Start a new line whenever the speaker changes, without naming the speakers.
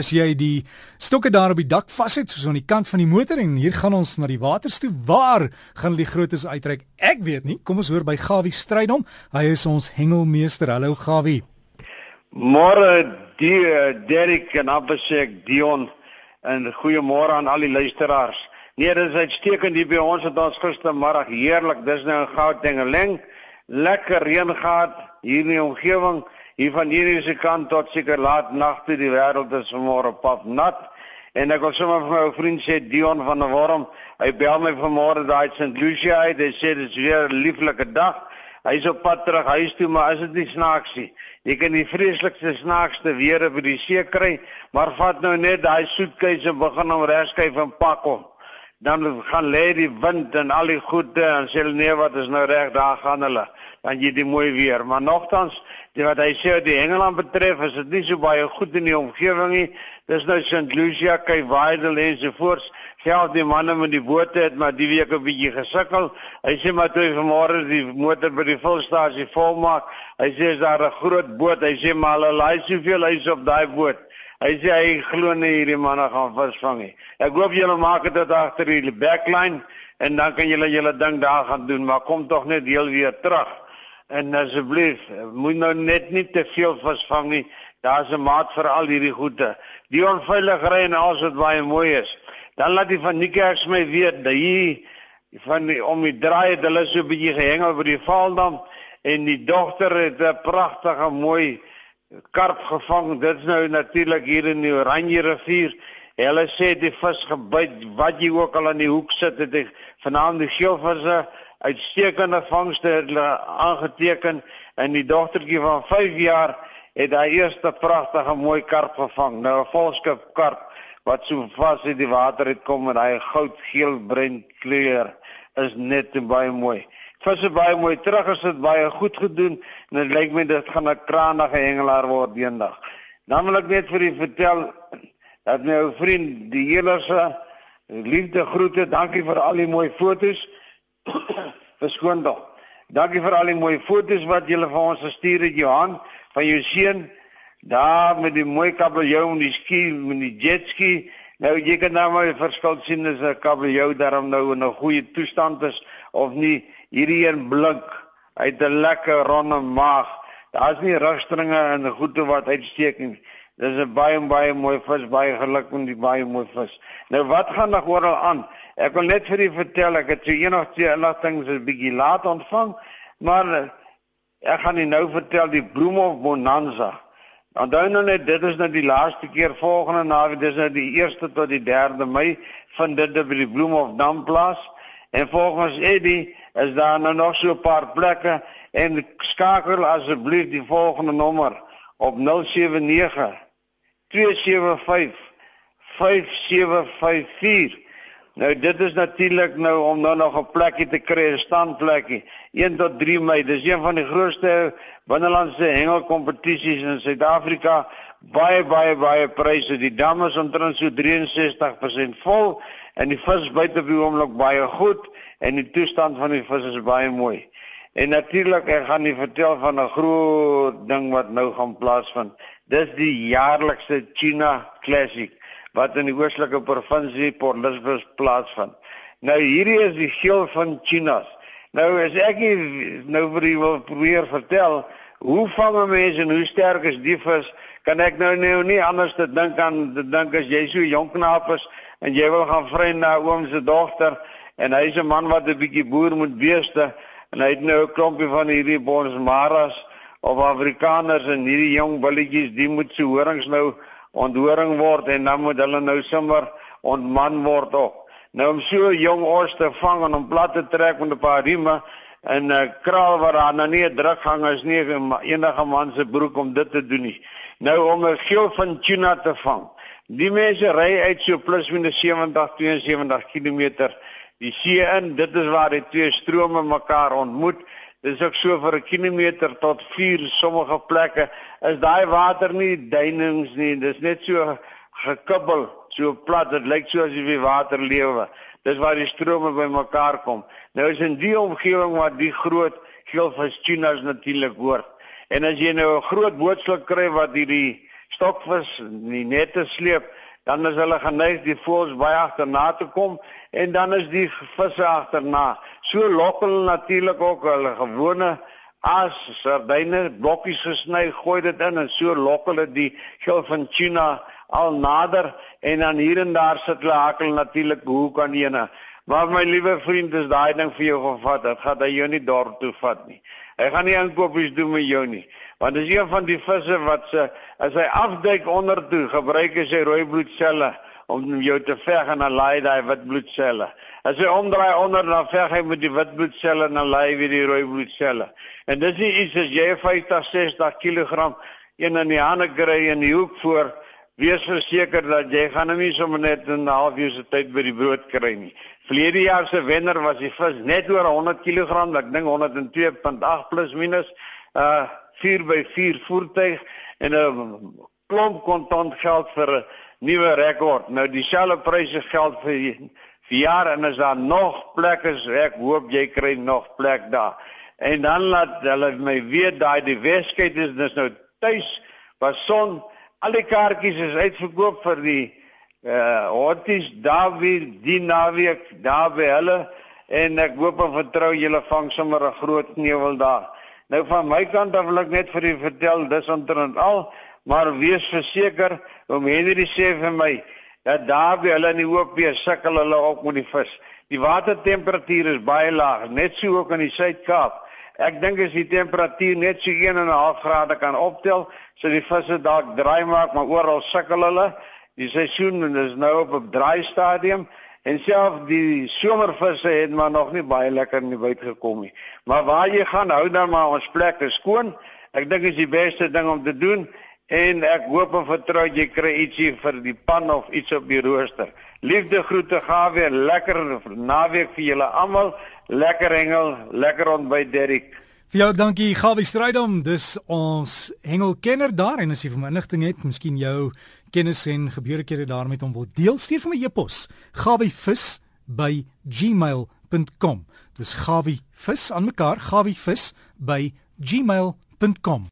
As jy die stokke daar op die dak vashet soos aan die kant van die motor en hier gaan ons na die waters toe, waar gaan die grootes uitreik? Ek weet nie. Kom ons hoor by Gawie Strydom. Hy is ons hengelmeester. Hallo Gawie.
Môre die Derek en Abesek Dion en goeiemôre aan al die luisteraars. Nee, dit is uitstekend hier by ons het ons gistermiddag heerlik. Dis nou 'n Gauteng lekker reën gehad hier in die omgewing. Hier van hierdie se kant tot seker laat nag toe die wêreld is vanmôre pap nat. En ek wil sommer vir my ou vriend sê Dion van der Worm, hy bel my vanmôre daai St. Lucia uit. Hy sê dit is weer 'n lieflike dag. Hy is op pad terug huis toe, maar is dit nie snaaks nie? Jy kan die vreeslikste snaakste weer by die see kry, maar vat nou net daai soetkeuse begin om regskyf en pak hom. Dan gaan lê die wind en al die goede en sê nee, wat is nou reg, daar gaan hulle. Dan jy die mooi weer, maar nogtans Die wat hy sê die Engeland betref is dit nie so baie goed in die omgewing nie. Dis nou St. Lucia, Cape Vidal en so voort. Selfs die manne met die bote het maar die week 'n bietjie gesukkel. Hy sê maar toe vanmôre die motor by die volstasie volmaak. Hy sê is daar 'n groot boot. Hy sê maar hulle laai soveel huis op daai boot. Hy sê hy glo nie hierdie manne gaan visvang nie. Ek hoop julle maak dit tot agter die backline en dan kan julle julle ding daar gaan doen, maar kom tog net deel weer terug. En asseblief, moet nou net nie te veel visvang nie. Daar's 'n maat vir al hierdie goede. Die onveilige ry en alles wat baie mooi is. Dan laat die van Niekerk my weet dat hier van die, om die draai het hulle so 'n bietjie gehengel by die Vaaldam en die dogter het 'n pragtige mooi karp gevang. Dit is nou natuurlik hier in die Oranje rivier. Hulle sê die vis gebyt wat jy ook al aan die hoek sit het vanaand die geelvisse uitstekende vangste hulle aangeteken en die dogtertjie van 5 jaar het haar eerste pragtige mooi karp gevang. Nou 'n volskip karp wat so vas in die water het kom met daai goudgeel bruin kleur is net baie mooi. Visse baie mooi terug as dit baie goed gedoen en dit lyk my dit gaan 'n krangige hengelaar word eendag. Dan wil ek net vir u vertel dat my ou vriend die hele se liefde groete, dankie vir al die mooi fotos. Verskoon tog. Dankie vir al die mooi foto's wat jy vir ons gestuur het Johan van jou seun daar met die mooi kabeljou en die ski met die jet ski. Nou jy kan nou maar verskil sien as 'n kabeljou daarom nou in 'n goeie toestand is of nie. Hierdie een blink uit 'n lekker ronde maag. Daar's nie rugstringe en goede wat uitsteek nie. Dis 'n baie baie mooi vis, baie geluk met die baie mooi vis. Nou wat gaan nog oral aan? Ek wil net vir u vertel ek het so enigste inligting so 'n bietjie laat ontvang, maar ek gaan u nou vertel die Bloemhof Bonanza. Onthou nou net dit is nou die laaste keer volgende naweek, dis nou die 1ste tot die 3de Mei vind dit by die Bloemhof Dam plaas. En volgens Eddie is daar nou nog so 'n paar plekke en skakel asseblief die volgende nommer op 079 275 5754 Nou dit is natuurlik nou om nou nog 'n plekkie te kry, 'n standplekkie. 1 tot 3 Mei. Dis een van die grootste binnelandse hengelkompetisies in Suid-Afrika. Baie baie baie pryse. Die dam is omtrent so 63% vol en die vis buite op die oomblik baie goed en die toestand van die vis is baie mooi. En natuurlik ek gaan nie vertel van 'n groot ding wat nou gaan plaasvind. Dis die jaarlikse China Classic wat in die oostelike provinsie Port Elizabeth plaasvind. Nou hierdie is die geel van Chinas. Nou as ek nou vir u wil probeer vertel hoe vang 'n mens en hoe sterk is die vis, kan ek nou nou nie anders te dink aan te dink as jy so jonk knaap is en jy wil gaan vriend na oom se dogter en hy's 'n man wat 'n bietjie boer moet beeste en hy het nou 'n klompie van hierdie bonsmaras of Afrikaners en hierdie jong billetjies, die moet se horings nou onthoring word en dan moet hulle nou sommer ontman word ook. Nou om so jong os te vang en om plat te trek met 'n paar rieme en 'n uh, kraal wat daar nou nie 'n drukgang is nie enige man se broek om dit te doen nie. Nou om 'n geel van tuna te vang. Die mense ry uit so plus minus 70 72 km die see in. Dit is waar die twee strome mekaar ontmoet. Dis ook so vir 'n kilometer tot 4 sommige plekke is daai water nie duinings nie. Dis net so gekibbel, so plat. Dit lyk so asof die water lewe. Dis waar die strome bymekaar kom. Nou is in die omgewing waar die groot geelvis tunas natuurlik hoort. En as jy nou 'n groot bootsluk kry wat hierdie stokvis nie net te sleep, dan is hulle geneig die voëls baie agterna te kom en dan is die visse agterna. So lok hulle natuurlik ook hulle gewone as sardyne blokkies gesny, gooi dit in en so lok hulle die gil van tuna al nader en dan hier en daar sit hulle hakel natuurlik hoek aan ene. Maar my liewe vriend, is daai ding vir jou gevat. Dit gaan hy jou nie dorp toe vat nie. Hy gaan nie aankopies doen met jou nie. Want as een van die visse wat se as hy afduik onder toe, gebruik hy sy rooi bloedselle om jou te veg en dan laai daai wit bloedselle. As hy omdraai onder dan veg hy met die wit bloedselle en dan laai weer die rooi bloedselle. En dis nie iets as jy 50, 60 kg een in die hande kry in die hoek voor wees verseker dat jy gaan hom nie sommer net in 'n halfuur se tyd by die brood kry nie. Verlede jaar se wenner was die vis net oor 100 kg, ek dink 102.8 plus minus uh 4 by 4 voertuig en 'n klomp kontant geld vir 'n nuwe rekord. Nou dieselfde pryse geld vir vir jaar en as daar nog plek is, ek hoop jy kry nog plek daar. En dan laat hulle my weet daai die Weskyk is dis nou tuis was son Al die kaartjies is uitverkoop vir die uh eh, Horties David die naweek daar by hulle en ek hoop en vertrou julle vang sommer 'n groot knevel daar. Nou van my kant af wil ek net vir u vertel dis omtrent al, maar wees verseker om Henry sê vir my dat daar by hulle in die hoop weer sukkel hulle op met die vis. Die watertemperatuur is baie laag, net so ook in die Suid-Kaap. Ek dink as die temperatuur net so 1 en 'n half grade kan optel, so die visse dalk draai maak, maar oral sukkel hulle. Die seisoen is nou op 'n draai stadium en self die somervisse het maar nog nie baie lekker in die buit gekom nie. Maar waar jy gaan, hou dan maar ons plekke skoon. Ek dink is die beste ding om te doen en ek hoop en vertrou jy kry ietsie vir die pan of iets op die rooster. Liefde groete gawe, lekker naweek vir julle almal. Lekker hengel, lekker ontbyt Derrick.
Vir jou dankie Gawie Strydom. Dis ons hengelkenner daar en as jy vir my inligting het, miskien jou kennis en gebeurekhede daarmee om wil deel, stuur vir my e-pos. gawievis@gmail.com. Dis gawievis aan mekaar, gawievis@gmail.com.